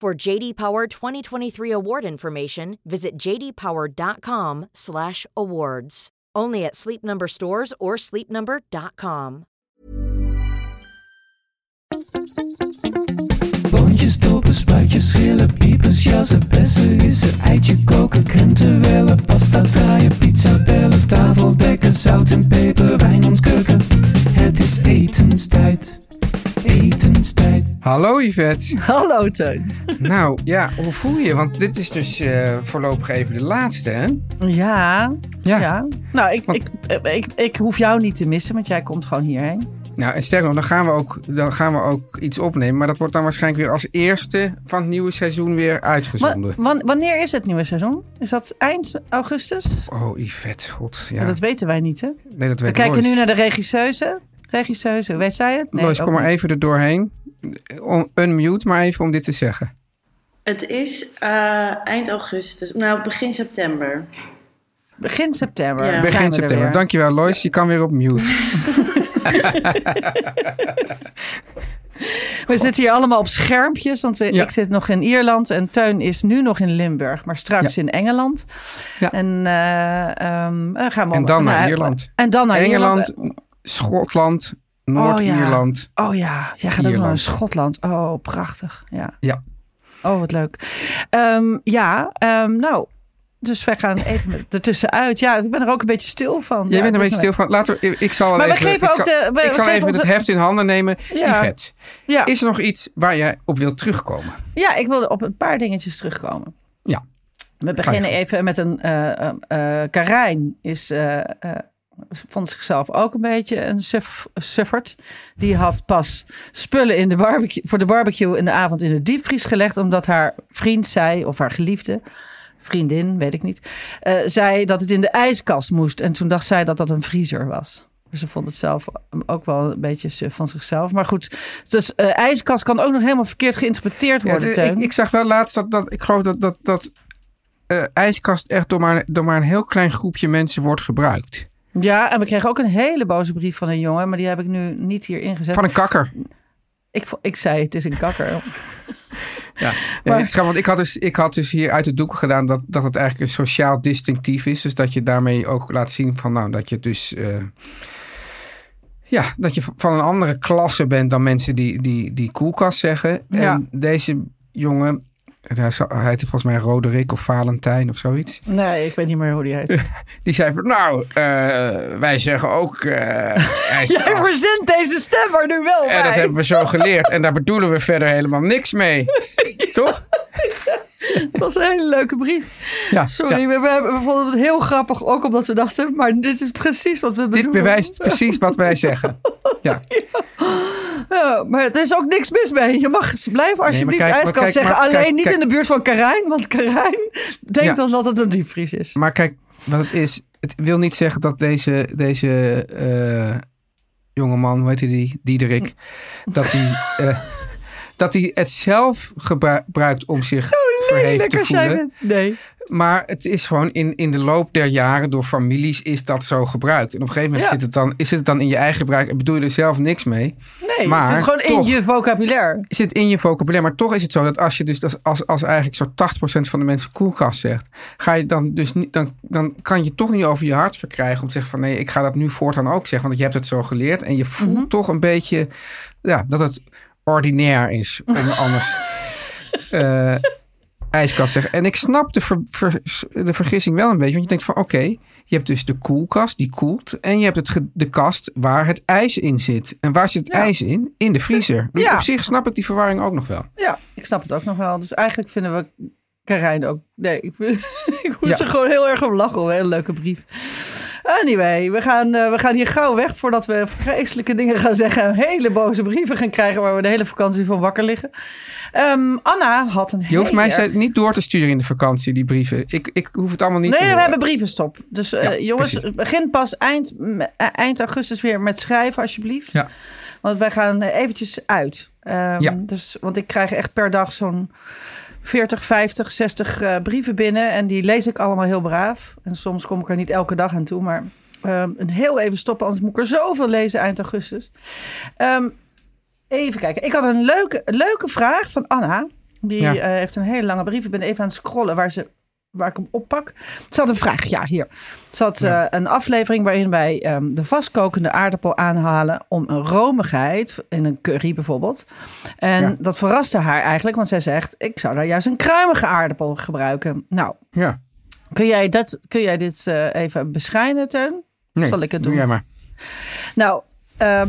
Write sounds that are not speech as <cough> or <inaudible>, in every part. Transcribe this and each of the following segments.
For JD Power 2023 award information, visit jdpower.com/awards. Only at Sleep Number stores or sleepnumber.com. Boontjes, dopen, spuitjes, schillen, piepers, jassen, bessen, rissen, eitje koken, krenten wellen, pasta draaien, pizza bellen, tafel dekken, zout en peper, wijn ontkurken. Het is etenstijd, etenstijd. Hallo Yvette. Hallo Teun. Nou ja, hoe voel je? Want dit is dus eh, voorlopig even de laatste, hè? Ja, Ja. ja. Nou, ik, Want- ik, ik, ik, hoef jou niet te missen, want jij komt gewoon hierheen. Nou, en sterker nog, dan gaan, we ook, dan gaan we ook iets opnemen. Maar dat wordt dan waarschijnlijk weer als eerste van het nieuwe seizoen weer uitgezonden. wan- wanneer is het nieuwe seizoen? Is dat eind augustus? Oh, Yvette, god. Ja. Dat weten wij niet, hè? nee, dat We weet kijken nu naar de regisseuse. Regisseuse, weet zij het? Lois, ook kom maar niet. even er doorheen. Unmute maar even om dit te zeggen. Het is eh, eind augustus, nou begin september. Begin september. Ja. Begin er september. Dankjewel, Lois. Je kan weer op mute. <laughs> We zitten hier allemaal op schermpjes, want we- Ja. ik zit nog in Ierland en Teun is nu nog in Limburg, maar straks Ja. in Engeland. Ja. En, eh, ehm, dan gaan we En dan naar nou, Ierland. En dan naar Engeland, Ierland. Schotland, Noord-Ierland. Oh ja, jij gaat ook nog naar Schotland. Oh, prachtig. Ja. Ja. Oh, wat leuk. Ehm, ja, ehm, nou, dus wij gaan even <laughs> ertussenuit. Ja, ik ben er ook een beetje stil van. Jij ja, bent een het beetje stil van. Laten we, ik- zal Maar we even, geven ik ook zal, de- we- ik we zal even onze- het heft in handen nemen. Ja. Yvette, Ja. is er nog iets waar jij op wilt terugkomen? Ja, ik wilde op een paar dingetjes terugkomen. Ja. We beginnen even met een... eh, Karijn is... eh, vond zichzelf ook een beetje een suf, sufferd. Die had pas spullen in de barbecue, voor de barbecue in de avond in de diepvries gelegd. Omdat haar vriend zei, of haar geliefde, vriendin, weet ik niet, eh, zei dat het in de ijskast moest. En toen dacht zij dat dat een vriezer was. Dus ze vond het zelf ook wel een beetje van zichzelf. Maar goed, dus eh, ijskast kan ook nog helemaal verkeerd geïnterpreteerd worden, Teun. ik, ik zag wel laatst dat, dat ik geloof dat, dat, dat eh, ijskast echt door maar, door maar een heel klein groepje mensen wordt gebruikt. Ja, en we kregen ook een hele boze brief van een jongen, maar die heb ik nu niet hier ingezet. Van een kakker. Ik, ik zei het is een kakker. <laughs> Ja, Maar- ja, het is grappig, want ik had, dus, ik had dus hier uit de doek gedaan dat, dat het eigenlijk een sociaal distinctief is. Dus dat je daarmee ook laat zien van nou dat je dus. eh, ja, dat je van een andere klasse bent dan mensen die, die, die koelkast zeggen. Ja. En deze jongen, hij heette volgens mij Roderick of Valentijn of zoiets. Nee, ik weet niet meer hoe die heet. <laughs> Die zei van nou, eh, wij zeggen ook <laughs> ijskast. Jij verzint deze stem er nu wel En dat hebben we zo geleerd. En daar bedoelen we verder helemaal niks mee. <laughs> Toch? <laughs> Het was een hele leuke brief. Ja, Sorry, ja. we, we, vonden het heel grappig, ook omdat we dachten, maar dit is precies wat we Dit bedoelen. bewijst precies wat wij zeggen. <laughs> Ja. Ja, maar er is ook niks mis mee. Je mag blijven alsjeblieft maar ijskast kijk, zeggen, maar alleen kijk, niet kijk. in de buurt van Karijn, want Karijn denkt dan dat het een diepvries is. Maar kijk, wat het is. Het wil niet zeggen dat deze, deze eh jongeman, hoe heet hij die, Diederik, dat hij, eh, dat hij het zelf gebruikt om zich voelen. Nee. Maar het is gewoon in, in de loop der jaren door families is dat zo gebruikt. En op een gegeven moment Ja. zit, het dan, is het dan in je eigen gebruik en bedoel je er zelf niks mee. Nee, Maar het zit gewoon toch. in je vocabulaire. zit in je vocabulaire. Maar toch is het zo dat als je dus als, als, eigenlijk zo'n 80% van de mensen koelkast zegt, ga je dan dus niet, dan, dan kan je toch niet over je hart verkrijgen om te zeggen van nee, ik ga dat nu voortaan ook zeggen, want je hebt het zo geleerd en je voelt Mhm. toch een beetje ja, dat het ordinair is om anders. <laughs> eh, ijskast zeggen. En ik snap de, ver- ver- de vergissing wel een beetje. Want je denkt van oké, je hebt dus de koelkast die koelt. En je hebt het de kast waar het ijs in zit. En waar zit het Ja. ijs in? In de vriezer. Dus Ja. op zich snap ik die verwarring ook nog wel. Ja, ik snap het ook nog wel. Dus eigenlijk vinden we Karijn ook... Nee, ik, <laughs> ik moest Ja. er gewoon heel erg om lachen. Een hele leuke brief. Anyway, we gaan, eh, we gaan hier gauw weg voordat we vreselijke dingen gaan zeggen. En hele boze brieven gaan krijgen waar we de hele vakantie van wakker liggen. Ehm, Anna had een Je hoeft hele mij niet door te sturen in de vakantie, die brieven. Ik, ik hoef het allemaal niet te Nee, we hebben brievenstop. Dus eh, Ja, jongens, precies. begin pas eind, eh, eind augustus weer met schrijven alsjeblieft. Ja. Want wij gaan eventjes uit. Ehm, Ja. dus, want ik krijg echt per dag zo'n 40, 50, 60 eh, brieven binnen. En die lees ik allemaal heel braaf. En soms kom ik er niet elke dag aan toe. Maar ehm, een heel even stoppen, anders moet ik er zoveel lezen eind augustus. Ehm, even kijken. Ik had een leuke, leuke vraag van Anna. Die Ja. eh, heeft een hele lange brief. Ik ben even aan het scrollen waar, ze, waar ik hem oppak. Ze had een vraag. Ja, hier. Ze had Ja. eh, een aflevering waarin wij ehm, de vastkokende aardappel aanhalen om een romigheid in een curry bijvoorbeeld. En Ja. dat verraste haar eigenlijk, want zij zegt: ik zou daar juist een kruimige aardappel gebruiken. Nou, Ja. kun jij, dat, kun jij dit eh, even beschrijven, Teun? Nee, Zal ik het doe doen? jij maar. Nou, ehm,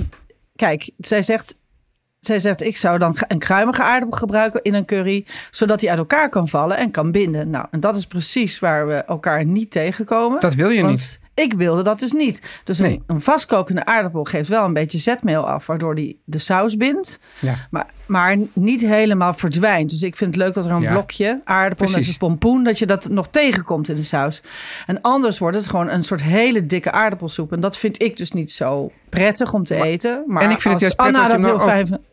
kijk, zij zegt, zij zegt: ik zou dan een kruimige aardappel gebruiken in een curry, zodat die uit elkaar kan vallen en kan binden. Nou, en dat is precies waar we elkaar niet tegenkomen. Dat wil je niet. Ik wilde dat dus niet. Dus Nee. een, een vastkokende aardappel geeft wel een beetje zetmeel af, waardoor die de saus bindt. Ja. Maar, maar niet helemaal verdwijnt. Dus ik vind het leuk dat er een Ja. blokje aardappel net Precies. als pompoen, dat je dat nog tegenkomt in de saus. En anders wordt het gewoon een soort hele dikke aardappelsoep. En dat vind ik dus niet zo prettig om te eten. Maar en ik vind het als juist prettig Anna dat heel nou fijn vindt.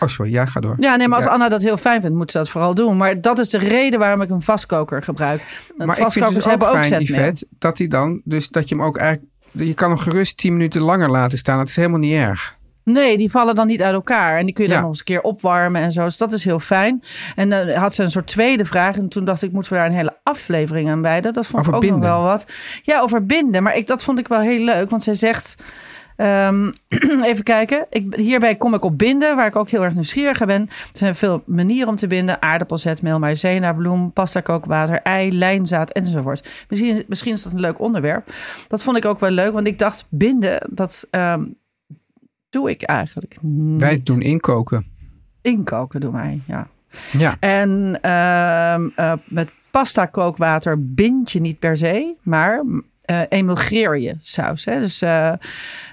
Oh, sorry. Ja, ga door. Ja, nee, maar als. Anna dat heel fijn vindt, moet ze dat vooral doen. Maar dat is de reden waarom ik een vastkoker gebruik. Maar ik vind vastkokers dus ook hebben ook fijn, zetmeel. Yvette, dat hij dan, dus dat je hem ook eigenlijk, je kan hem gerust 10 minuten langer laten staan. Dat is helemaal niet erg. Nee, die vallen dan niet uit elkaar. En die kun je dan nog eens een keer opwarmen en zo. Dus dat is heel fijn. En dan had ze een soort tweede vraag. En toen dacht ik, moeten we daar een hele aflevering aan wijden? Dat vond Over ik ook binden. nog wel wat. Ja, over binden. Maar ik, dat vond ik wel heel leuk. Want zij zegt... ehm, <clears throat> even kijken. Ik, hierbij kom ik op binden, waar ik ook heel erg nieuwsgierig ben. Er zijn veel manieren om te binden. Aardappelzetmeel, maïzena, bloem, pasta kookwater, ei, lijnzaad enzovoort. Misschien, misschien is dat een leuk onderwerp. Dat vond ik ook wel leuk, want ik dacht binden, dat ehm, doe ik eigenlijk niet. Wij doen inkoken. Inkoken doen wij, ja. Ja. En ehm, eh, met pasta kookwater bind je niet per se, maar eh emulgeer je saus. Hè? Dus eh,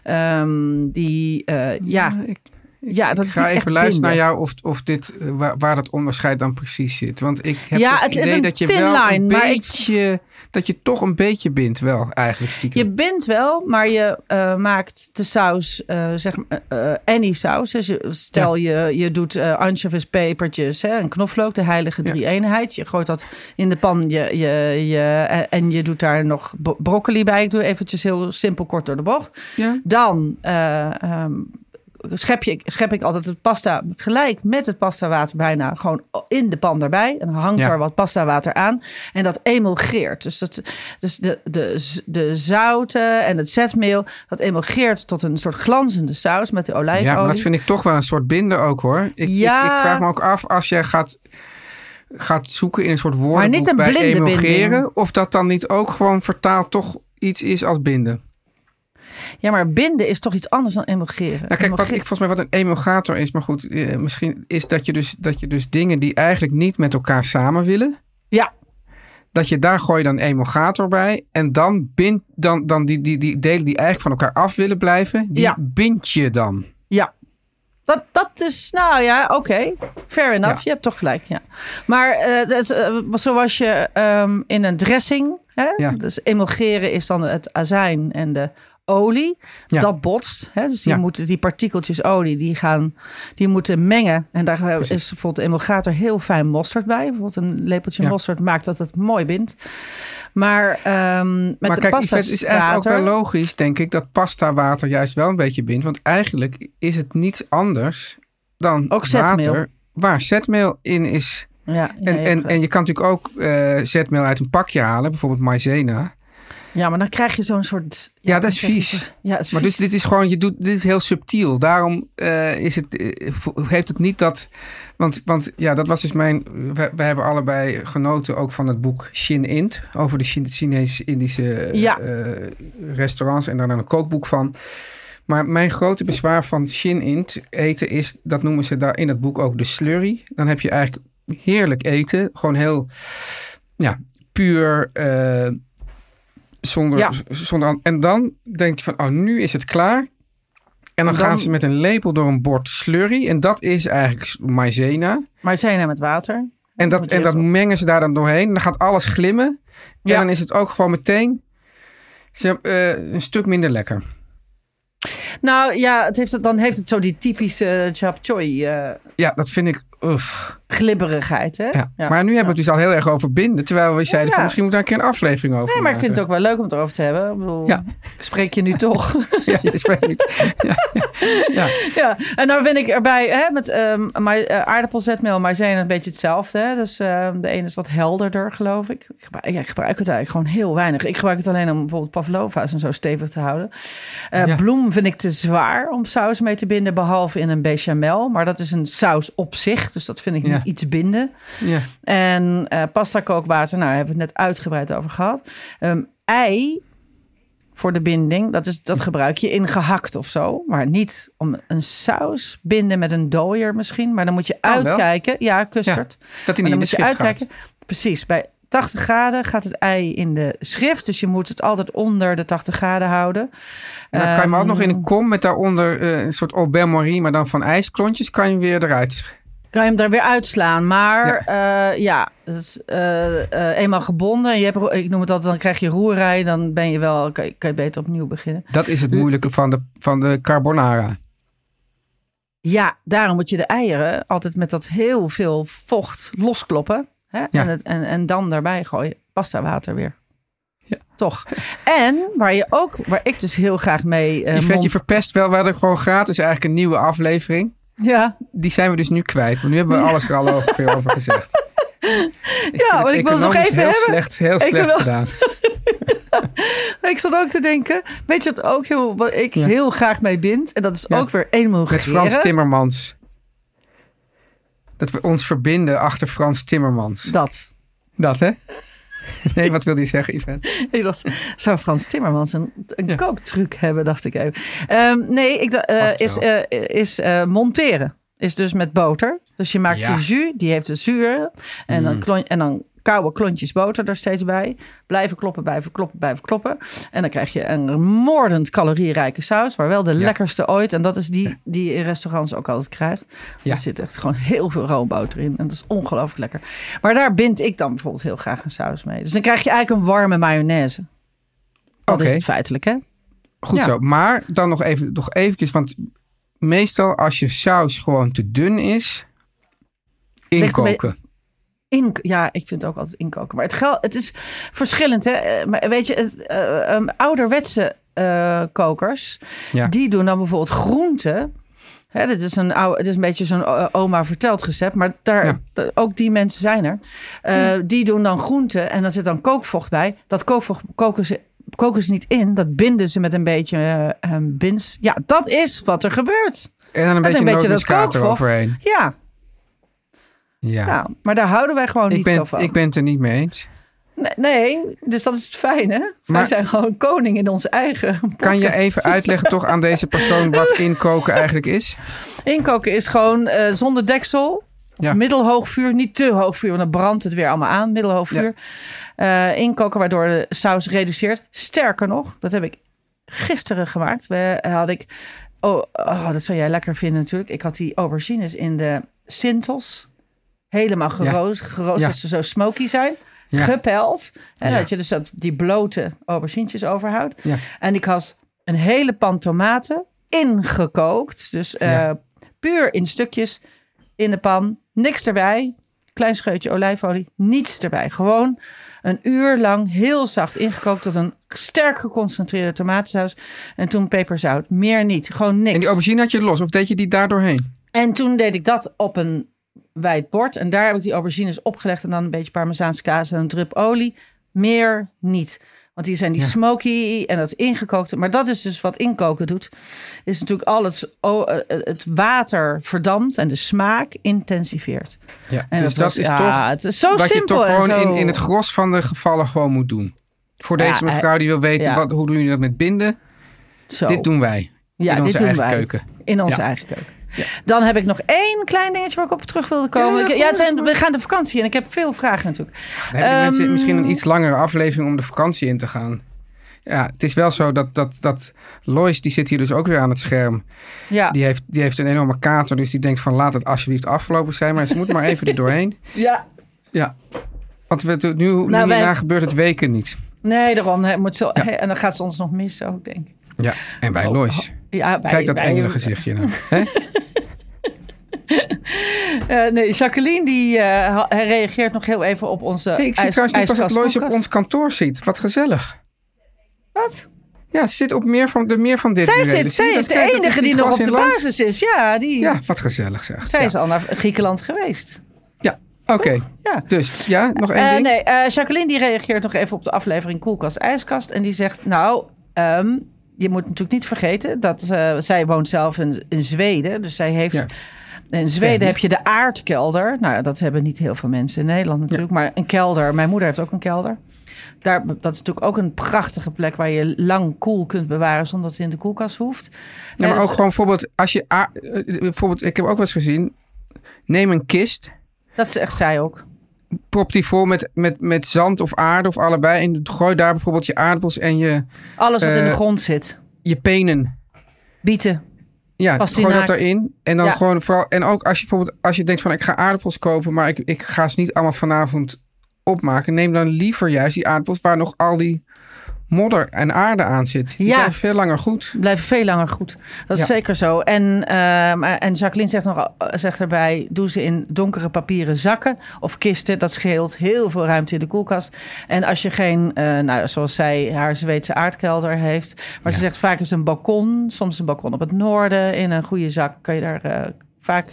ehm, die, eh, ja, Ik, ja, dat ik is ga even luisteren naar jou of, of dit, waar, waar dat onderscheid dan precies zit. Want ik heb Ja, het, het is idee een dat je wel line, een ik- beetje, dat je toch een beetje bindt wel eigenlijk stiekem. Je bindt wel, maar je eh, maakt de saus, eh, zeg maar, eh, any saus. Dus je- stel je, je doet eh anchovies, pepertjes hè, en knoflook, de heilige Ja. drie eenheid. Je gooit dat in de pan je, je, je, en je doet daar nog bro- broccoli bij. Ik doe eventjes heel simpel kort door de bocht. ja? Dan eh, ehm, schep, je, schep ik altijd het pasta gelijk met het pasta water bijna gewoon in de pan erbij. En dan hangt Ja. er wat pasta water aan. En dat emulgeert. Dus, dat, dus de, de, de zouten en het zetmeel, dat emulgeert tot een soort glanzende saus met de olijfolie. Ja, maar dat vind ik toch wel een soort binden ook hoor. Ik, Ja. ik, ik vraag me ook af als jij gaat, gaat zoeken in een soort woordenboek niet een bij emulgeren, binding. Of dat dan niet ook gewoon vertaald toch iets is als binden. Ja, maar binden is toch iets anders dan emulgeren. Nou, kijk, wat ik volgens mij wat een emulgator is, maar goed, eh, misschien is dat je, dus, dat je dus dingen die eigenlijk niet met elkaar samen willen, Ja, dat je daar gooi je dan emulgator bij en dan bind dan, dan die, die, die delen die eigenlijk van elkaar af willen blijven, die Ja. bind je dan. Ja. Dat, dat is, nou ja, oké. Fair enough. Ja. Je hebt toch gelijk, ja. Maar eh, dat eh, zoals je ehm, in een dressing... Hè? Ja. Dus emulgeren is dan het azijn en de olie. Ja. Dat botst. Hè? Dus die, Ja. moeten, die partikeltjes olie, die, gaan, die moeten mengen. En daar eh, is bijvoorbeeld emulgator heel fijn mosterd bij. Bijvoorbeeld een lepeltje Ja. mosterd maakt dat het mooi bindt. Maar ehm, met maar de kijk, pasta het is eigenlijk ook wel logisch, denk ik, dat pasta water juist wel een beetje bindt. Want eigenlijk is het niets anders dan Ook water waar zetmeel in is. Ja, En, en, en je kan natuurlijk ook eh, zetmeel uit een pakje halen, bijvoorbeeld maïzena. Ja, maar dan krijg je zo'n soort... Ja, dat is vies. Ja, is Maar vies. dus dit is gewoon, je doet, dit is heel subtiel. Daarom eh, is het, eh, heeft het niet dat. Want, want ja, dat was dus mijn. We, we hebben allebei genoten ook van het boek Shin Int. Over de Chin- Chinese-Indische Ja. eh, restaurants. En daar dan een kookboek van. Maar mijn grote bezwaar van Shin Int eten is, dat noemen ze daar in het boek ook de slurry. Dan heb je eigenlijk heerlijk eten. Gewoon heel, ja, puur. Zonder, Ja. zonder, en dan denk je van, oh, nu is het klaar. En dan, En dan- gaan ze met een lepel door een bord slurry. En dat is eigenlijk maizena. Er met water? En dat, en dat mengen ze daar dan doorheen. Dan gaat alles glimmen. Ja. En dan is het ook gewoon meteen ze, eh, een stuk minder lekker. Nou ja, het heeft, dan heeft het zo die typische chap choy eh, Ja, dat vind ik... Uff. Glibberigheid. Hè? Ja. Maar nu hebben we het dus al heel erg over binden. Terwijl we zeiden Ja. van misschien moeten we daar een keer een aflevering over Nee, maar ik vind het ook wel leuk om het erover te hebben. Ik bedoel, Ja. ik spreek je nu toch. <laughs> Ja, je spreekt niet. Ja, ja. en nou ben ik erbij hè, met ehm maar, eh, aardappelzetmeel en maizena een beetje hetzelfde. Hè? Dus ehm, de ene is wat helderder, geloof ik. Ik gebruik, ik gebruik het eigenlijk gewoon heel weinig. Ik gebruik het alleen om bijvoorbeeld pavlova's en zo stevig te houden. Eh. Bloem vind ik te zwaar om saus mee te binden, behalve in een bechamel. Maar dat is een saus op zich, dus dat vind ik Ja. Iets binden. En eh, pasta kookwater, nou, daar hebben we het net uitgebreid over gehad. Ehm, ei voor de binding, dat, is, dat gebruik je in gehakt of zo. Maar niet om een saus binden met een dooier misschien. Maar dan moet je Kan wel. uitkijken. Ja, custard. Dat hij niet in de schrift gaat. uitkijken. Precies, bij 80 graden gaat het ei in de schrift. Dus je moet het altijd onder de 80 graden houden. En dan kan je hem ook nog in Ehm, een kom met daaronder eh, een soort au bain-marie, maar dan van ijsklontjes, kan je hem weer eruit. Kan je hem daar weer uitslaan. Maar ja, ja het is eh, eh, eenmaal gebonden. En je hebt, ik noem het altijd, dan krijg je roerij. Dan ben je wel, kan je, kan je beter opnieuw beginnen. Dat is het moeilijke van de, van de carbonara. Ja, daarom moet je de eieren altijd met dat heel veel vocht loskloppen. Hè? Ja. En, het, en, en dan daarbij gooien. Pasta water weer. Ja. Toch. En waar je ook, waar ik dus heel graag mee. eh, Yvette, je verpest wel. We hadden gewoon gratis eigenlijk een nieuwe aflevering. Ja, Die zijn we dus nu kwijt. Want nu hebben we alles er al ongeveer over gezegd. <laughs> Ik Ja, want ik wil het nog even heel hebben. Slecht, heel Ik slecht gedaan. <laughs> ik zat ook te denken. Weet je wat ook heel, wat ik Ja. heel graag mee bind? En dat is Ja. ook weer emulgeren. Met Frans Timmermans. Dat we ons verbinden achter Frans Timmermans. Dat. Dat, hè? <laughs> Nee, wat wil die zeggen, Yvette? Ik dacht, zou Frans Timmermans een, een Ja. kooktruc hebben, dacht ik even. Ehm, nee, ik, Vast is, eh, is eh, monteren. Is dus met boter. Dus je maakt Ja. je jus, die heeft een zuur. En, dan Mm. klon, en dan koude klontjes boter er steeds bij. Blijven kloppen, blijven kloppen, blijven kloppen. En dan krijg je een moordend calorierijke saus. Maar wel de lekkerste ooit. En dat is die die je in restaurants ook altijd krijgt. Ja. Er zit echt gewoon heel veel roomboter in. En dat is ongelooflijk lekker. Maar daar bind ik dan bijvoorbeeld heel graag een saus mee. Dus dan krijg je eigenlijk een warme mayonaise. Dat is het feitelijk, hè? Goed Ja. zo. Maar dan nog even, nog eventjes, want meestal als je saus gewoon te dun is, inkoken. In, ja, ik vind het ook altijd inkoken. Maar het, gel, het is verschillend, hè? Eh, Maar weet je, het, eh, ehm, ouderwetse eh, kokers, Ja. die doen dan bijvoorbeeld groenten. Hè, dit is een oude, het is een beetje zo'n oma verteld recept, maar daar, Ja. ook die mensen zijn er. Eh, Die doen dan groenten en dan zit dan kookvocht bij. Dat kookvocht koken ze, koken ze niet in, dat binden ze met een beetje ehm, bins. Ja, dat is wat er gebeurt. En dan een Met beetje een beetje dat kookvocht. eroverheen. Ja, Ja. ja, maar daar houden wij gewoon ik, niet zo ben, van. ik ben het er niet mee eens. Nee, nee, dus dat is het fijne. Wij Maar- zijn gewoon koning in onze eigen <laughs> Kan je even uitleggen toch aan deze persoon wat <laughs> inkoken eigenlijk is? Inkoken is gewoon eh, zonder deksel. Ja. Middelhoog vuur, niet te hoog vuur, want dan brandt het weer allemaal aan. Middelhoog vuur. Eh, inkoken waardoor de saus reduceert. Sterker nog, dat heb ik gisteren gemaakt. We had ik, oh, oh, dat zou jij lekker vinden natuurlijk. Ik had die aubergines in de sintels. Helemaal geroosterd, geroosterd Ja. dat ze zo smoky zijn. Gepeld. En dat je dus dat, die blote aubergines overhoudt. En ik had een hele pan tomaten ingekookt. Dus eh, puur in stukjes in de pan. Niks erbij. Klein scheutje olijfolie. Niets erbij. Gewoon een uur lang heel zacht ingekookt tot een sterk geconcentreerde tomatensaus. En toen peperzout. Meer niet. Gewoon niks. En die aubergine had je los of deed je die daar doorheen? En toen deed ik dat op een wijd bord. En daar heb ik die aubergines opgelegd. En dan een beetje parmezaanse kaas en een drup olie. Meer niet. Want die zijn die smoky en dat ingekookte. Maar dat is dus wat inkoken doet. Is natuurlijk al het, o- eh, het water verdampt en de smaak intensiveert. Ja, En dus dat, was- is ja, toch het is zo wat je toch gewoon in, in het gros van de gevallen gewoon moet doen. Voor Ja, deze mevrouw die wil weten, wat, hoe doen jullie dat met binden? Zo. Dit doen wij. Ja, in onze dit doen eigen wij. keuken. In onze eigen keuken. Dan heb ik nog één klein dingetje waar ik op terug wilde komen. Ja, ja, ja, het zijn, we gaan de vakantie in. Ik heb veel vragen natuurlijk. Dan hebben die mensen misschien een iets langere aflevering om de vakantie in te gaan. Ja, het is wel zo dat, dat, dat Lois, die zit hier dus ook weer aan het scherm. Ja, Die heeft, die heeft een enorme kater, dus die denkt van laat het alsjeblieft afgelopen zijn. Maar ze moet maar even er doorheen. <laughs> ja. Ja. Want we, nu, nu Nou, wij- gebeurt het weken niet. nee, daarom. hè, Moet zo, Ja. <laughs> en dan gaat ze ons nog missen ook, denk ik. Ja, en bij Oh, Lois. Ja, bij, Kijk dat bij- engele gezichtje nou. <laughs> Eh, nee, Jacqueline die eh, reageert nog heel even op onze Hey, ik zie trouwens nu pas dat ijskast- Lois op ons kantoor zit. Wat gezellig. Wat? Ja, ze zit op meer van, de meer van dit Zij, zit, zij is de enige die die nog op de land. basis is. Ja, die, Ja, wat gezellig zeg. zij ja. is al naar Griekenland geweest. Ja, oké. Ja. Dus, ja, nog één Eh, ding. nee, Jacqueline die reageert nog even op de aflevering Koelkast IJskast. En die zegt, nou, ehm, je moet natuurlijk niet vergeten dat eh, zij woont zelf in, in Zweden. Dus zij heeft... Ja. In Zweden heb je de aardkelder. Nou, dat hebben niet heel veel mensen in Nederland natuurlijk. Maar een kelder. Mijn moeder heeft ook een kelder. Daar, dat is natuurlijk ook een prachtige plek waar je lang koel kunt bewaren zonder dat het in de koelkast hoeft. Ja, maar ook gewoon bijvoorbeeld, als je, eh, bijvoorbeeld, ik heb ook wel eens gezien, neem een kist, Dat zegt zij ook. Prop die vol met, met, met zand of aarde of allebei en gooi daar bijvoorbeeld je aardappels en je, Alles wat in de Eh, grond zit. je penen. Bieten. Ja, Pastinaak. gooi dat erin. En dan Ja. gewoon vooral. En ook als je bijvoorbeeld als je denkt van ik ga aardappels kopen, maar ik, ik ga ze niet allemaal vanavond opmaken. Neem dan liever juist die aardappels waar nog al die modder en aarde aan zit. Die Ja. blijven veel langer goed. blijven veel langer goed. Dat is Ja. zeker zo. En, ehm, en Jacqueline zegt, nog, zegt erbij: doe ze in donkere papieren zakken of kisten. Dat scheelt heel veel ruimte in de koelkast. En als je geen, eh, nou, zoals zij haar Zweedse aardkelder heeft. Maar ze zegt vaak is een balkon, soms een balkon op het noorden. In een goede zak kan je daar. eh, Vaak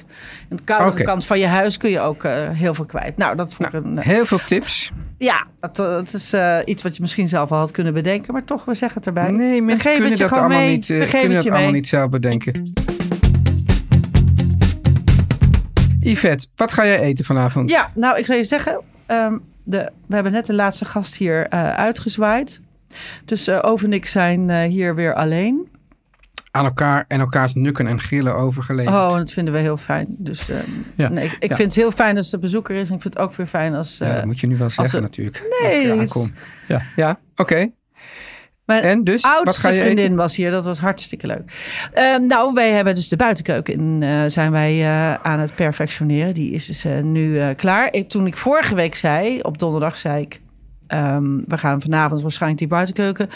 in de koude kant van je huis kun je ook eh, heel veel kwijt. Nou, dat vond ik een, eh, Heel veel tips. Ja, dat, eh, het is eh, iets wat je misschien zelf al had kunnen bedenken, maar toch, we zeggen het erbij. Nee, We mensen kunnen dat allemaal mee. niet, eh, kunnen dat allemaal niet zelf bedenken. Yvette, wat ga jij eten vanavond? Ja, nou, ik zou je zeggen, ehm, de, we hebben net de laatste gast hier uitgezwaaid. Dus Ove en ik zijn hier weer alleen. Aan elkaar en elkaars nukken en grillen overgeleverd. Oh, en dat vinden we heel fijn. Dus ehm, Ja. nee, ik, ik Ja. vind het heel fijn als de bezoeker is. En ik vind het ook weer fijn als... ja, eh, dat moet je nu wel zeggen natuurlijk. Nee. Ja, ja oké. mijn En dus, wat oudste ga je vriendin eten? was hier. Dat was hartstikke leuk. Ehm, nou, wij hebben dus de buitenkeuken in, eh, zijn wij eh, aan het perfectioneren. Die is dus eh, nu eh, klaar. Ik, toen ik vorige week zei, op donderdag zei ik... ehm, we gaan vanavond waarschijnlijk die buitenkeuken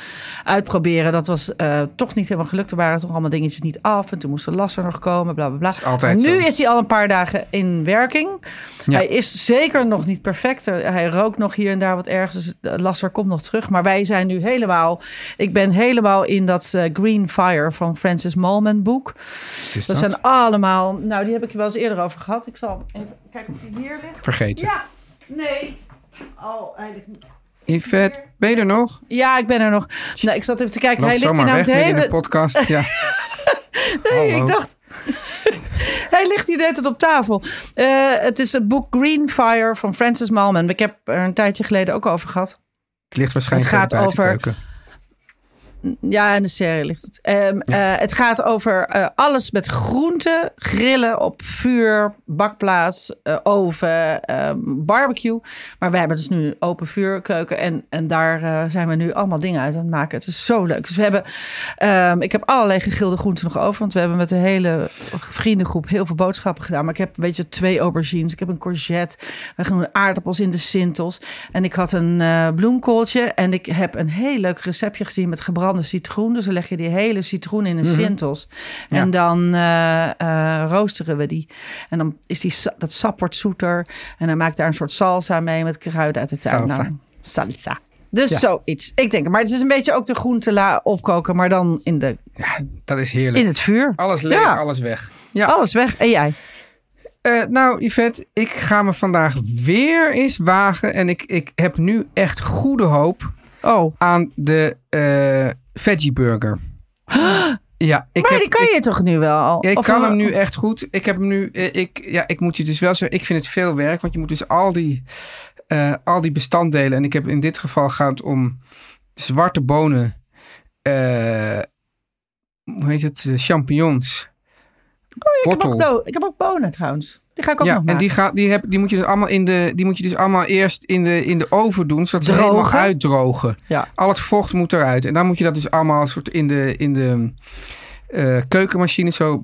uitproberen. Dat was eh, toch niet helemaal gelukt. Er waren toch allemaal dingetjes niet af. En toen moest de lasser nog komen, bla bla bla. altijd nu zo. is hij al een paar dagen in werking. Ja. Hij is zeker nog niet perfect. Hij rookt nog hier en daar wat ergens. Dus de lasser komt nog terug. Maar wij zijn nu helemaal... Ik ben helemaal in dat eh, Green Fire van Francis Malman boek. Dat dat? zijn allemaal... Nou, die heb ik je wel eens eerder over gehad. Ik zal even kijken of die hier ligt. Vergeten. Ja, nee. Oh, hij ligt niet. Yvette, ben je er nog? Ja, ik ben er nog. Nou, ik zat even te kijken. Hij ligt hier nou het midden in hele... de podcast. Ja. <laughs> Nee, Hallo. ik dacht. <laughs> Hij ligt hier de hele tijd op tafel. Eh, het is het boek Green Fire van Francis Malman. Ik heb er een tijdje geleden ook over gehad. Het ligt waarschijnlijk Het gaat de over-. Ja, in de serie ligt het. Ehm, eh, het gaat over eh, alles met groenten, grillen op vuur, bakplaats, eh, oven, ehm, barbecue. Maar we hebben dus nu een open vuurkeuken en, en daar zijn we nu allemaal dingen uit aan het maken. Het is zo leuk. Dus we hebben, ehm, ik heb allerlei gegrilde groenten nog over, want we hebben met de hele vriendengroep heel veel boodschappen gedaan. Maar ik heb, weet je, twee aubergines, ik heb een courgette, we gaan aardappels in de sintels. En ik had een bloemkooltje en ik heb een heel leuk receptje gezien met gebrande citroen. Dus dan leg je die hele citroen in een sintels. En dan eh, eh, roosteren we die. En dan is die, dat sap wordt zoeter. En dan maak ik daar een soort salsa mee met kruiden uit de tuin. Salsa. Nou, salsa. Dus Ja. zoiets. Ik denk, maar het is een beetje ook de groente la opkoken, maar dan in, de, Ja, dat is heerlijk. in het vuur. Alles leeg, Ja. alles weg. Ja. Alles weg. En jij? Eh, nou, Yvette, ik ga me vandaag weer eens wagen. En ik, ik heb nu echt goede hoop Oh, aan de veggie burger. <gasps> Ja, ik maar heb, die kan ik- je toch nu wel? Ja, ik Of, kan hem nu echt goed. Ik heb hem nu. eh, Ik, ja, ik moet je dus wel zeggen. Ik vind het veel werk. Want je moet dus al die, eh, al die bestanddelen. En ik heb in dit geval gaat om zwarte bonen. eh, hoe heet het? champignons. Ik heb, ook, bo- ik heb ook bonen trouwens. Die ga ik ook ja, nog en maken. die, gaat, die, heb, die, moet je dus allemaal in de, die moet je dus allemaal eerst in de, in de oven doen. Zodat ze Drogen? helemaal uitdrogen. Ja. Al het vocht moet eruit. En dan moet je dat dus allemaal soort in de, in de eh, keukenmachine zo.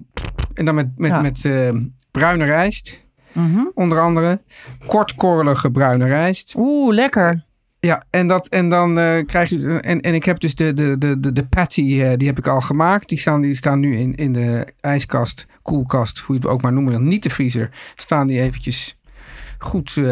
En dan met, met, Ja. met eh, bruine rijst. Mhm. Onder andere. Kortkorrelige bruine rijst. Oeh, lekker. Ja, en, dat, en dan eh, krijg je. dus- En, en ik heb dus de, de, de, de, de patty, die heb ik al gemaakt. Die staan, die staan nu in, in de ijskast, koelkast, hoe je het ook maar noemen wil. Niet de vriezer. Staan die eventjes goed eh,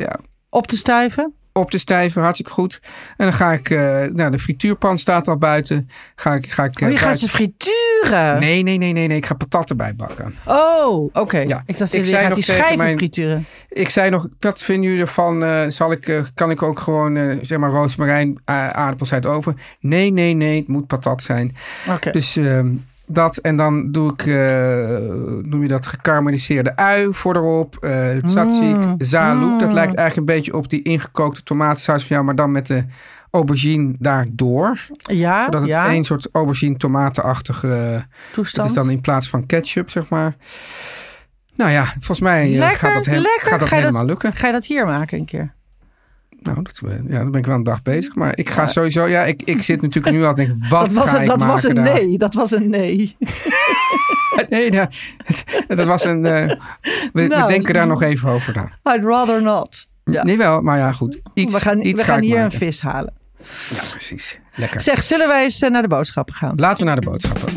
ja, Op te stuiven. op te stijven, hartstikke goed. En dan ga ik, eh, nou de frituurpan staat al buiten. Ga ik, ga ik, Oh, eh, je gaat buiten- ze frituren. Nee, nee, nee, nee, nee. Ik ga patat erbij bakken. Oh, oké. Ja, Ik dacht, ik je gaat die schijven mijn- frituren. Ik zei nog, wat vinden jullie ervan? eh, zal ik, eh, kan ik ook gewoon, eh, zeg maar, roosmarijn, eh, aardappels uit de oven? Nee, nee, nee, het moet patat zijn. Oké. Dus ehm, dat en dan doe ik, eh, noem je dat, gekarameliseerde ui voor erop. eh het tzatziki, Mm. zalouk. Dat Mm. lijkt eigenlijk een beetje op die ingekookte tomatensaus van jou, maar dan met de aubergine daardoor. ja, zodat het ja. één soort aubergine tomatenachtige, het toestand. is dan in plaats van ketchup, zeg maar. Nou ja, volgens mij eh, lekker, gaat dat, lekker. gaat dat helemaal lukken. Ga je dat hier maken een keer? Nou, dat, eh, ja, dan ben ik wel een dag bezig. Maar ik ga sowieso, ja, ik, ik zit natuurlijk nu al te denken, wat dat was, ga een, ik dat was maken een daar? nee. Dat was een nee. <laughs> Nee, <laughs> dat was een, eh, we, we Nou, denken daar nog even over na. I'd rather not. Ja. Nee wel, maar ja goed. Iets, we gaan, iets we ga gaan hier een vis halen. Ja, precies. Lekker. Zeg, zullen wij eens eh, naar de boodschappen gaan? Laten we naar de boodschappen.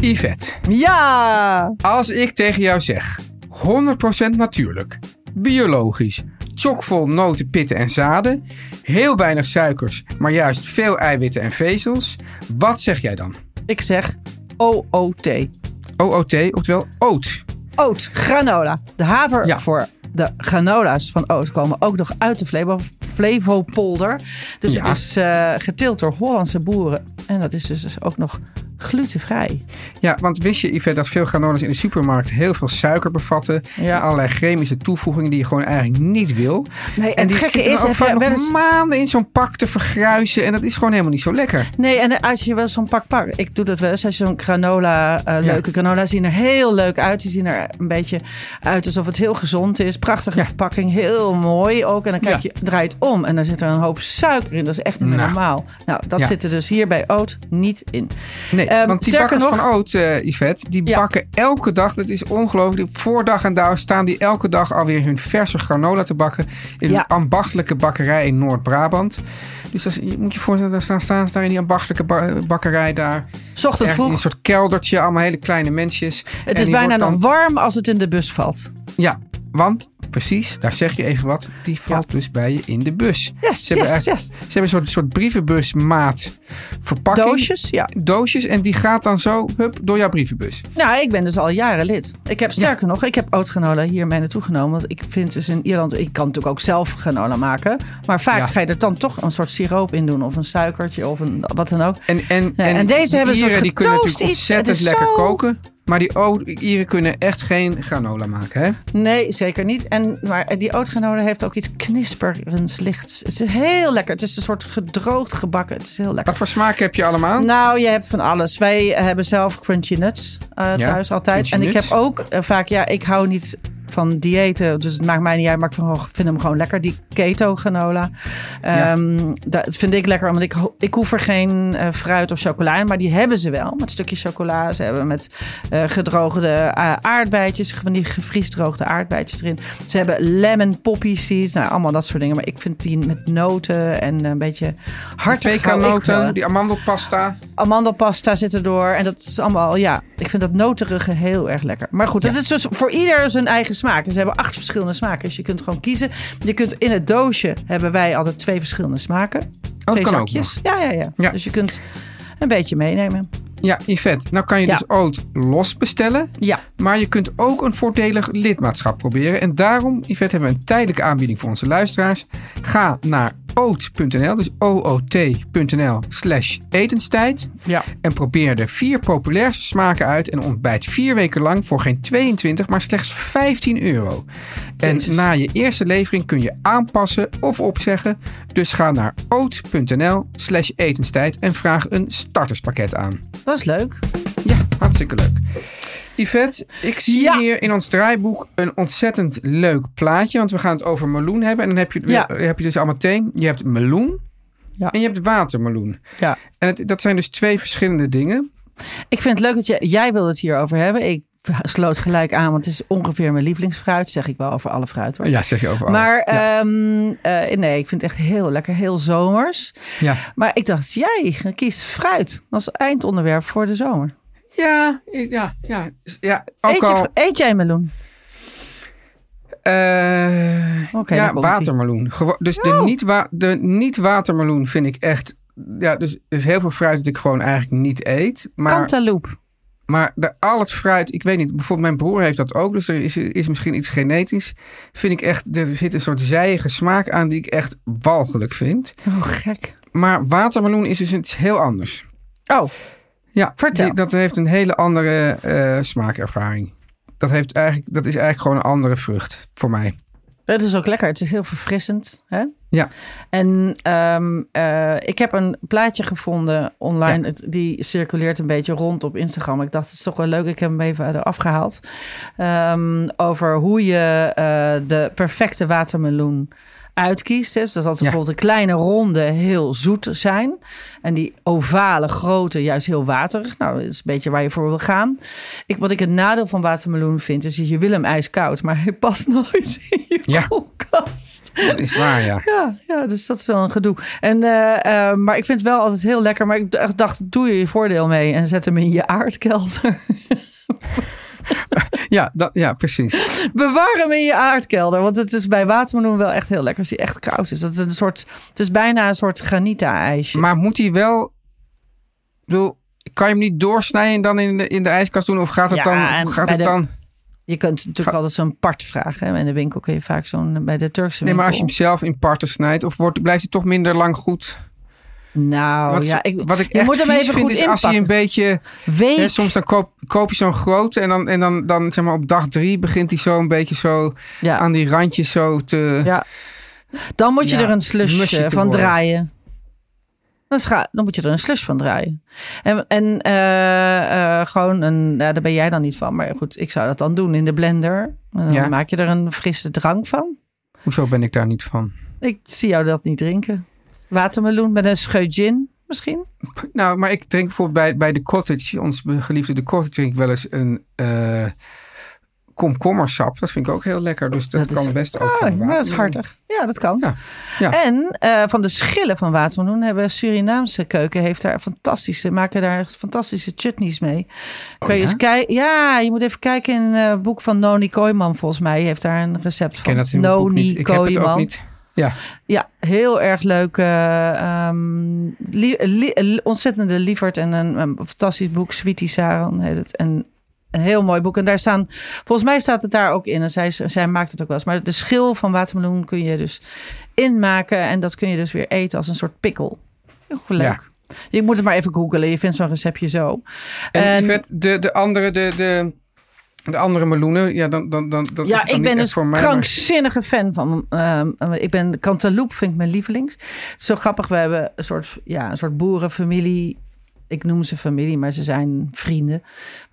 Yvette, Ja! als ik tegen jou zeg 100% natuurlijk, biologisch, chockvol noten, pitten en zaden, heel weinig suikers, maar juist veel eiwitten en vezels, wat zeg jij dan? Ik zeg OOT. OOT, oftewel oat. Oat, granola. De haver Ja. voor de granola's van oat komen ook nog uit de Flevo, Flevopolder. Dus Ja. het is eh, geteeld door Hollandse boeren. En dat is dus ook nog glutenvrij. Ja, want wist je, Yvette, dat veel granolas in de supermarkt heel veel suiker bevatten. Ja. En allerlei chemische toevoegingen die je gewoon eigenlijk niet wil. Nee, en die gekke zitten is, ook vaak eens- maanden in zo'n pak te vergruisen. En dat is gewoon helemaal niet zo lekker. Nee, en als je wel zo'n pak pakt. Ik doe dat wel eens. Als je zo'n granola, eh, leuke granola zien er heel leuk uit. Die zien er een beetje uit alsof het heel gezond is. Prachtige Ja. verpakking, heel mooi ook. En dan kijk je, draait om en dan zit er een hoop suiker in. Dat is echt niet Nou. normaal. Nou, dat zit er dus hier bij oat niet in. Nee, Ehm, want die bakkers nog- van Oud, eh Yvette, die Ja. bakken elke dag, dat is ongelooflijk, voor dag en dauw staan die elke dag alweer hun verse granola te bakken in Ja. een ambachtelijke bakkerij in Noord-Brabant. Dus als, je moet je voorstellen, daar staan, staan ze daar in die ambachtelijke ba- bakkerij daar. S ochtends Erg in vroeg. een soort keldertje, allemaal hele kleine mensjes. Het En is bijna nog warm als het in de bus valt. Ja, want precies, daar zeg je even wat. Die valt dus bij je in de bus. Yes, Ze hebben, yes, eigenlijk- yes. ze hebben een soort, soort brievenbusmaat verpakking. Doosjes, ja. Doosjes en die gaat dan zo hup, door jouw brievenbus. Nou, ik ben dus al jaren lid. Ik heb sterker nog, ik heb oatgranola hier mee naartoe genomen. Want ik vind dus in Ierland, ik kan natuurlijk ook zelf granola maken. Maar vaak Ja. ga je er dan toch een soort siroop in doen. Of een suikertje of een, wat dan ook. En, en, en deze hebben een soort Ieren die kunnen getoast iets. Het ontzettend is lekker zo- koken. Maar die o- Ieren kunnen echt geen granola maken, hè? Nee, zeker niet. En, maar die oatgranola heeft ook iets knisperends lichts. Het is heel lekker. Het is een soort gedroogd gebakken. Het is heel lekker. Wat voor smaak heb je allemaal? Nou, je hebt van alles. Wij hebben zelf crunchy nuts eh, Ja, thuis altijd. En ik heb ook eh, vaak, ja, ik hou niet van diëten, dus het maakt mij niet uit, maar ik vind, hem gewoon lekker, die keto granola. Ja. Ehm, dat vind ik lekker, want ik, ik hoef er geen eh, fruit of chocola in, maar die hebben ze wel, met stukjes chocola. Ze hebben met eh, gedroogde eh, aardbeidjes, van die gevriesdroogde aardbeidjes erin. Ze hebben lemon poppy seeds, nou allemaal dat soort dingen. Maar ik vind die met noten en een beetje hartig. Pekanoten, die amandelpasta. Amandelpasta zit erdoor. En dat is allemaal, ja, ik vind dat noterige heel erg lekker. Maar goed, het is dus voor ieder zijn eigen smaak. En ze hebben acht verschillende smaken. Dus je kunt gewoon kiezen. Je kunt in het doosje hebben wij altijd twee verschillende smaken. twee kan ook zakjes. Ja, ja, ja, Ja. Dus je kunt een beetje meenemen. Ja, Yvette, nou kan je Ja. dus oat los bestellen. Ja. Maar je kunt ook een voordelig lidmaatschap proberen. En daarom, Yvette, hebben we een tijdelijke aanbieding voor onze luisteraars. Ga naar oot.nl, dus oot.nl slash etenstijd. Ja. En probeer de vier populairste smaken uit en ontbijt vier weken lang voor geen 22, maar slechts 15 euro. En na je eerste levering kun je aanpassen of opzeggen. Dus ga naar oot.nl slash etenstijd en vraag een starterspakket aan. Dat is leuk. Ja, hartstikke leuk. Yvette, ik zie Ja. hier in ons draaiboek een ontzettend leuk plaatje. Want we gaan het over meloen hebben. En dan heb je, Ja. heb je dus al meteen... Je hebt meloen Ja. en je hebt watermeloen. Ja. En het, dat zijn dus twee verschillende dingen. Ik vind het leuk dat je, jij wil het hierover hebben. Ik sloot gelijk aan, want het is ongeveer mijn lievelingsfruit. Zeg ik wel over alle fruit hoor. Ja, zeg je over alles. Maar ja. ehm, eh, nee, ik vind het echt heel lekker, heel zomers. ja. Maar ik dacht, jij kiest fruit als eindonderwerp voor de zomer. Ja, ja, ja, ja. Ook Eet, al... je, eet jij meloen? Oké, ja, watermeloen. Dus de Oh. niet-wa- de niet-watermeloen vind ik echt... Ja, dus er is heel veel fruit dat ik gewoon eigenlijk niet eet. Maar Cantaloupe. Maar de, al het fruit, ik weet niet, bijvoorbeeld mijn broer heeft dat ook, dus er is, is misschien iets genetisch. Vind ik echt, er zit een soort zijige smaak aan die ik echt walgelijk vind. Oh, gek. Maar watermeloen is dus iets heel anders. Oh, Ja, Vertel. die- dat heeft een hele andere eh, smaakervaring. Dat, heeft eigenlijk, dat is eigenlijk gewoon een andere vrucht voor mij. Dat is ook lekker. Het is heel verfrissend. Hè? Ja, En ehm, eh, ik heb een plaatje gevonden online. Het, die circuleert een beetje rond op Instagram. Ik dacht, het is toch wel leuk. Ik heb hem even eraf gehaald. Ehm, over hoe je eh, de perfecte watermeloen uitkiest. Dus dat had Ja. bijvoorbeeld een kleine ronde heel zoet zijn. En die ovale grote juist heel waterig. Nou, dat is een beetje waar je voor wil gaan. Ik, wat ik het nadeel van watermeloen vind, is dat je wil hem ijskoud. Maar hij past <laughs> nooit in je Ja. koelkast. dat is waar, ja. Ja, ja, dus dat is wel een gedoe. En, eh, eh, maar ik vind het wel altijd heel lekker. Maar ik dacht, doe je je voordeel mee en zet hem in je aardkelder. <laughs> <laughs> Ja, dat, ja precies. Bewaar hem in je aardkelder. Want het is bij watermeloen wel echt heel lekker als hij echt koud is. Dat is een soort, het is bijna een soort granita-ijsje. Maar moet hij wel, bedoel, kan je hem niet doorsnijden en dan in de, in de ijskast doen? Of gaat het Ja, dan, gaat het de- dan... Je kunt natuurlijk altijd zo'n part vragen. Hè? In de winkel kun je vaak zo'n, bij de Turkse Nee, maar als je hem zelf in parten snijdt, of wordt, blijft hij toch minder lang goed? Nou wat, ja, ik, wat ik je echt moet hem even vind, goed is als hij een beetje... Week. Hè, soms dan koop, koop je zo'n grote en, dan, en dan, dan zeg maar op dag drie begint hij zo een beetje zo ja. aan die randjes zo te... Ja. Dan moet je Ja, er een slush te van worden. draaien. Dan, scha- dan moet je er een slush van draaien. En, en eh, eh, gewoon een, ja, daar ben jij dan niet van. Maar goed, ik zou dat dan doen in de blender. En dan Ja. maak je er een frisse drank van. Hoezo ben ik daar niet van? Ik zie jou dat niet drinken. Watermeloen met een scheut gin misschien. Nou, maar ik drink bijvoorbeeld bij, bij de cottage, ons geliefde de cottage, drink ik wel eens een eh komkommersap. Dat vind ik ook heel lekker. Dus dat, Dat is- kan best ook Oh, van dat is watermeloen. hartig. Ja, dat kan. Ja. Ja. En eh, van de schillen van watermeloen hebben Surinaamse keuken heeft daar fantastische, maken daar echt fantastische chutneys mee. Kun je ja? eens kijken? Ja, je moet even kijken in eh, het boek van Noni Kooijman volgens mij. Heeft daar een recept Ik van. ken dat in mijn boek Noni niet. Ik heb het ook niet. Ja, Ja, heel erg leuk. lie- ontzettende lieverd en een, een fantastisch boek. Sweetie Saran heet het. En een heel mooi boek. En daar staan, volgens mij staat het daar ook in. En zij, zij maakt het ook wel eens. Maar de schil van watermeloen kun je dus inmaken. En dat kun je dus weer eten als een soort pikkel. Heel leuk. Je moet het maar even googlen. Je vindt zo'n receptje zo. en, En- Yvette, de, de andere, de, de, de andere meloenen, ja, dan, dan, dan, dat is Ja, het dan ik niet ben echt dus voor mij. maar- krankzinnige fan van. ehm, ik ben Cantaloupe vind ik mijn lievelings. Het is zo grappig. We hebben een soort, ja, een soort boerenfamilie. Ik noem ze familie, maar ze zijn vrienden.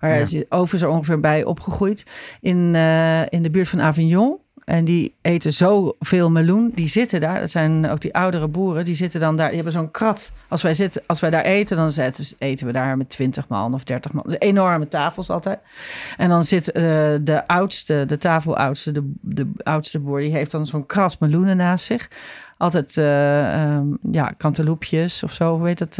Waar Ja. ze over zo ongeveer bij opgegroeid. In, eh, in de buurt van Avignon. En die eten zoveel meloen. Die zitten daar. Dat zijn ook die oudere boeren. Die zitten dan daar. Die hebben zo'n krat. Als wij, zitten, als wij daar eten, dan zetten, eten we daar met 20 man of 30 man. Enorme tafels altijd. En dan zit eh, de oudste, de tafeloudste, de, de oudste boer, die heeft dan zo'n krat meloenen naast zich. Altijd, eh ehm, ja, kanteloepjes of zo, hoe heet het?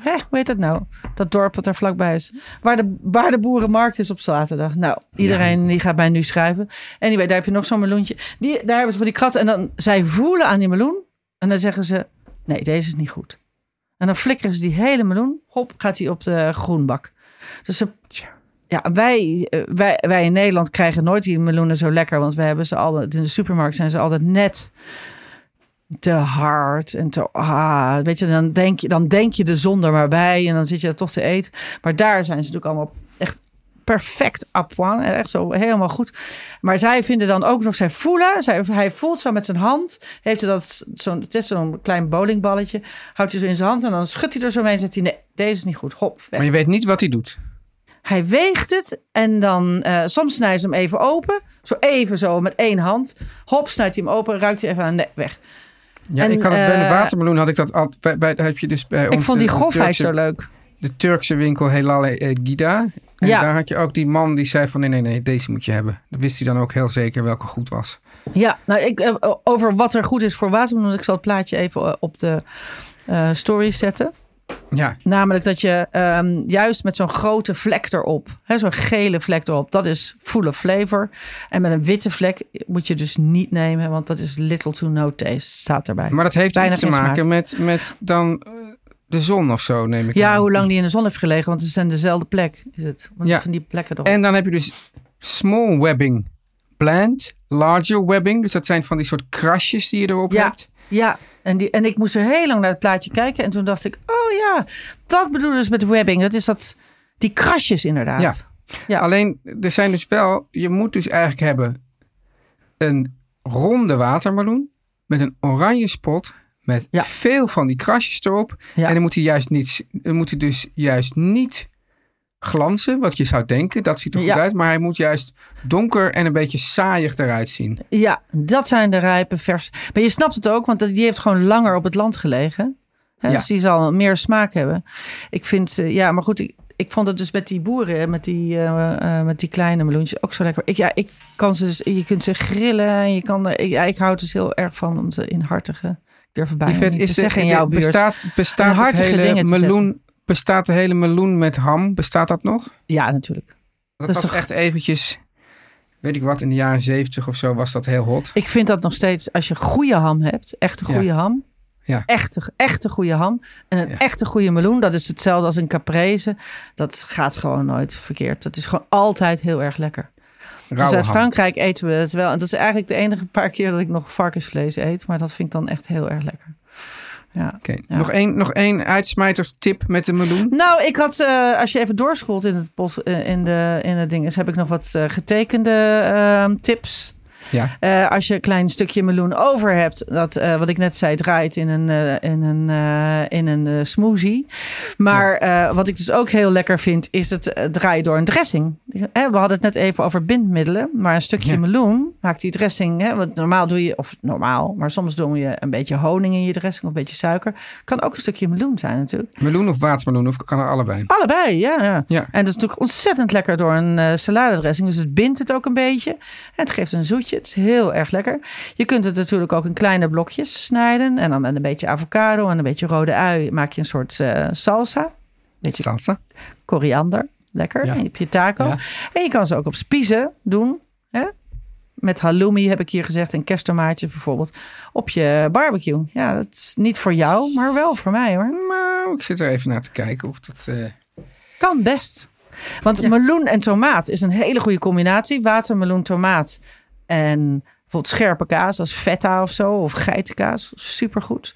Hè, hoe heet het nou? Dat dorp wat daar vlakbij is. Waar de, waar de boerenmarkt is op zaterdag. Nou, iedereen die gaat mij nu schrijven. Anyway, daar heb je nog zo'n meloentje. Die, daar hebben ze van die krat. En dan, zij voelen aan die meloen. En dan zeggen ze, nee, deze is niet goed. En dan flikkeren ze die hele meloen. Hop, gaat die op de groenbak. Dus ze, ja, wij, eh, wij, wij in Nederland krijgen nooit die meloenen zo lekker. Want we hebben ze al, in de supermarkt zijn ze altijd net te hard en te ah, weet je, dan denk je, dan denk je de zon er maar bij en dan zit je er toch te eten. Maar daar zijn ze natuurlijk allemaal echt perfect à point, echt zo helemaal goed. Maar zij vinden dan ook nog, zij voelen, zij, hij voelt zo met zijn hand, heeft hij dat zo'n, het is zo'n klein bowlingballetje, houdt hij zo in zijn hand en dan schudt hij er zo mee en zegt hij nee, deze is niet goed, hop, weg. Maar je weet niet wat hij doet. Hij weegt het en dan eh, soms snijdt ze hem even open. Zo even zo met één hand. Hop, snijdt hij hem open, ruikt hij even aan. Weg. Ja, En, ik had het bij de eh, watermeloen had ik dat altijd bij, bij heb je dus bij Ik ons vond die de- grofheid Turkse- zo leuk. De Turkse winkel Helal eh, Gida. En Ja. daar had je ook die man die zei van nee, nee, nee, deze moet je hebben. Dan wist hij dan ook heel zeker welke goed was. Ja, nou, ik, eh, over wat er goed is voor watermeloen. Ik zal het plaatje even op de story zetten. Ja, Namelijk dat je ehm, juist met zo'n grote vlek erop, zo'n gele vlek erop, dat is full of flavor. En met een witte vlek moet je dus niet nemen, want dat is little to no taste, staat erbij. maar dat heeft Bijna iets te maken met, met dan eh, de zon of zo, neem ik ja, aan. hoe lang die in de zon heeft gelegen, want het zijn dezelfde plek. Is het? Want Ja. van die plekken erop. En dan heb je dus small webbing plant, larger webbing. Dus dat zijn van die soort krasjes die je erop Ja. hebt. Ja, en, die, en ik moest er heel lang naar het plaatje kijken. En toen dacht ik, oh ja, dat bedoelen ze met webbing. Dat is dat, die krasjes inderdaad. Ja. Ja. Alleen, er zijn dus wel, je moet dus eigenlijk hebben een ronde watermeloen met een oranje spot met Ja. veel van die krasjes erop. Ja. En dan moet hij juist niet, dan moet hij dus juist niet glanzen, wat je zou denken. Dat ziet er goed Ja. uit, maar hij moet juist donker en een beetje saaiig eruit zien. Ja, dat zijn de rijpe vers. Maar je snapt het ook, want die heeft gewoon langer op het land gelegen. Hè, Ja. Dus die zal meer smaak hebben. Ik vind, eh, ja, maar goed, ik, ik vond het dus met die boeren, met die, eh, eh, met die kleine meloentjes ook zo lekker. Ik, ja, ik kan ze dus, je kunt ze grillen. en Je kan er, ik, ja, ik hou dus heel erg van om ze in hartige, ik durf niet te de- zeggen in jouw buurt. Bestaat, bestaat, het hele meloen, bestaat de hele meloen met ham? Bestaat dat nog? Ja, natuurlijk. Dat, was toch- echt eventjes, weet ik wat, in de jaren zeventig of zo was dat heel hot. Ik vind dat nog steeds, als je goede ham hebt, echte goede Ja. ham. Ja. Echte, echte goede ham. En een Ja. echte goede meloen, dat is hetzelfde als een caprese. Dat gaat gewoon nooit verkeerd. Dat is gewoon altijd heel erg lekker. Dus Rauwe uit ham. Frankrijk eten we het wel. En dat is eigenlijk de enige paar keer dat ik nog varkensvlees eet. Maar dat vind ik dan echt heel erg lekker. Ja. Oké, Ja. nog één nog één uitsmijterstip met de meloen. Nou, ik had, eh, als je even doorscrollt in het, bos, eh, in de, in het ding, is, heb ik nog wat eh, getekende ehm, tips. Ja, Eh, als je een klein stukje meloen over hebt, dat wat ik net zei, draait in een, eh, in een, eh, in een eh, smoothie. Maar eh, wat ik dus ook heel lekker vind, is het eh, draaien door een dressing. Hè, we hadden het net even over bindmiddelen, maar een stukje Ja. meloen maakt die dressing. Hè, want normaal doe je, of normaal, maar soms doe je een beetje honing in je dressing of een beetje suiker. Kan ook een stukje meloen zijn natuurlijk. meloen of watermeloen, of kan er allebei? Allebei, ja. ja. Ja. En dat is natuurlijk ontzettend lekker door een eh saladedressing. Dus het bindt het ook een beetje. En het geeft een zoetje. Het is heel erg lekker. Je kunt het natuurlijk ook in kleine blokjes snijden. En dan met een beetje avocado en een beetje rode ui maak je een soort eh, salsa. Beetje Salsa. koriander. Lekker. Ja. En je hebt je taco. Ja. En je kan ze ook op spiezen doen. Hè? Met halloumi heb ik hier gezegd. En kersttomaatjes bijvoorbeeld. Op je barbecue. Ja, dat is niet voor jou, maar wel voor mij hoor. Nou, ik zit er even naar te kijken of dat... eh, Kan best. Want meloen en tomaat is een hele goede combinatie. Watermeloen, tomaat en bijvoorbeeld scherpe kaas als feta of zo. Of geitenkaas. Supergoed.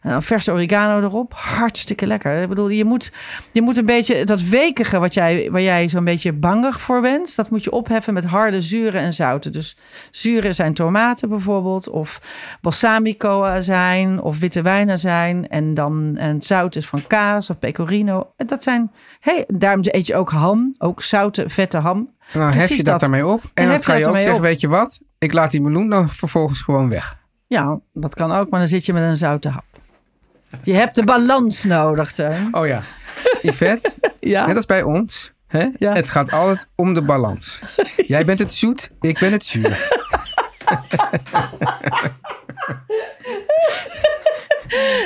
En dan verse oregano erop. Hartstikke lekker. Ik bedoel, je moet, je moet een beetje dat wekige wat jij, waar jij zo'n beetje bangig voor bent. Dat moet je opheffen met harde zuren en zouten. Dus zuren zijn tomaten bijvoorbeeld. Of balsamico zijn. Of witte wijnen zijn. En dan en het zout is van kaas of pecorino. En dat zijn, hey, daarom eet je ook ham. Ook zoute, vette ham. en dan hef je dat, daarmee op. En Dan kan je ook zeggen, op. weet je wat? Ik laat die meloen dan vervolgens gewoon weg. Ja, dat kan ook. Maar dan zit je met een zoute hap. Je hebt de balans nodig, Teun. Oh ja. Yvette, <laughs> Ja. net als bij ons. Hè? Ja. Het gaat altijd om de balans. <laughs> Jij bent het zoet, ik ben het zuur. <laughs>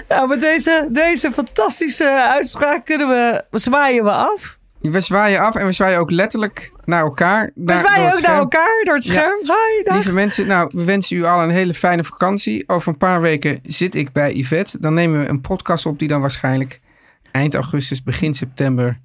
Nou, met deze, deze fantastische uitspraak kunnen we, zwaaien we af. We zwaaien af en we zwaaien ook letterlijk naar elkaar. We zwaaien ook naar elkaar door het scherm. Hi, dag. Lieve mensen, nou, we wensen u al een hele fijne vakantie. Over een paar weken zit ik bij Yvette. Dan nemen we een podcast op die dan waarschijnlijk eind augustus, begin september,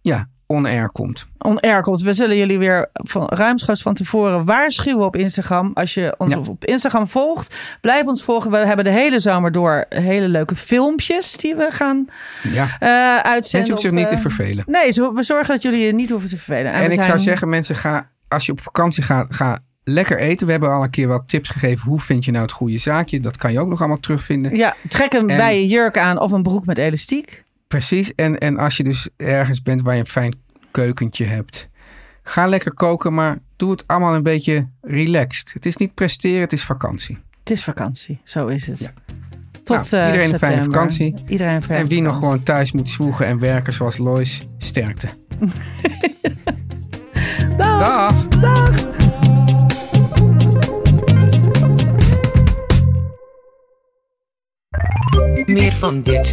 ja, on-air komt. on-air komt. We zullen jullie weer van, ruimschoots van tevoren waarschuwen op Instagram. Als je ons Ja. op Instagram volgt, blijf ons volgen. We hebben de hele zomer door hele leuke filmpjes die we gaan Ja. eh uitzenden. Mensen hoeven zich niet te eh, vervelen. Nee, we zorgen dat jullie je niet hoeven te vervelen. En, ik zijn- zou zeggen, mensen, ga, als je op vakantie gaat, ga lekker eten. We hebben al een keer wat tips gegeven. Hoe vind je nou het goede zaakje? Dat kan je ook nog allemaal terugvinden. Ja, trek een En- wijde jurk aan of een broek met elastiek. Precies. En, en als je dus ergens bent waar je een fijn keukentje hebt. Ga lekker koken, maar doe het allemaal een beetje relaxed. Het is niet presteren, het is vakantie. Het is vakantie, zo is het. Ja. Tot Nou, eh, iedereen een fijne september. vakantie. Iedereen een fijne en wie nog gewoon thuis moet zwoegen en werken zoals Lois, sterkte. <laughs> Dag. Dag! Meer van dit.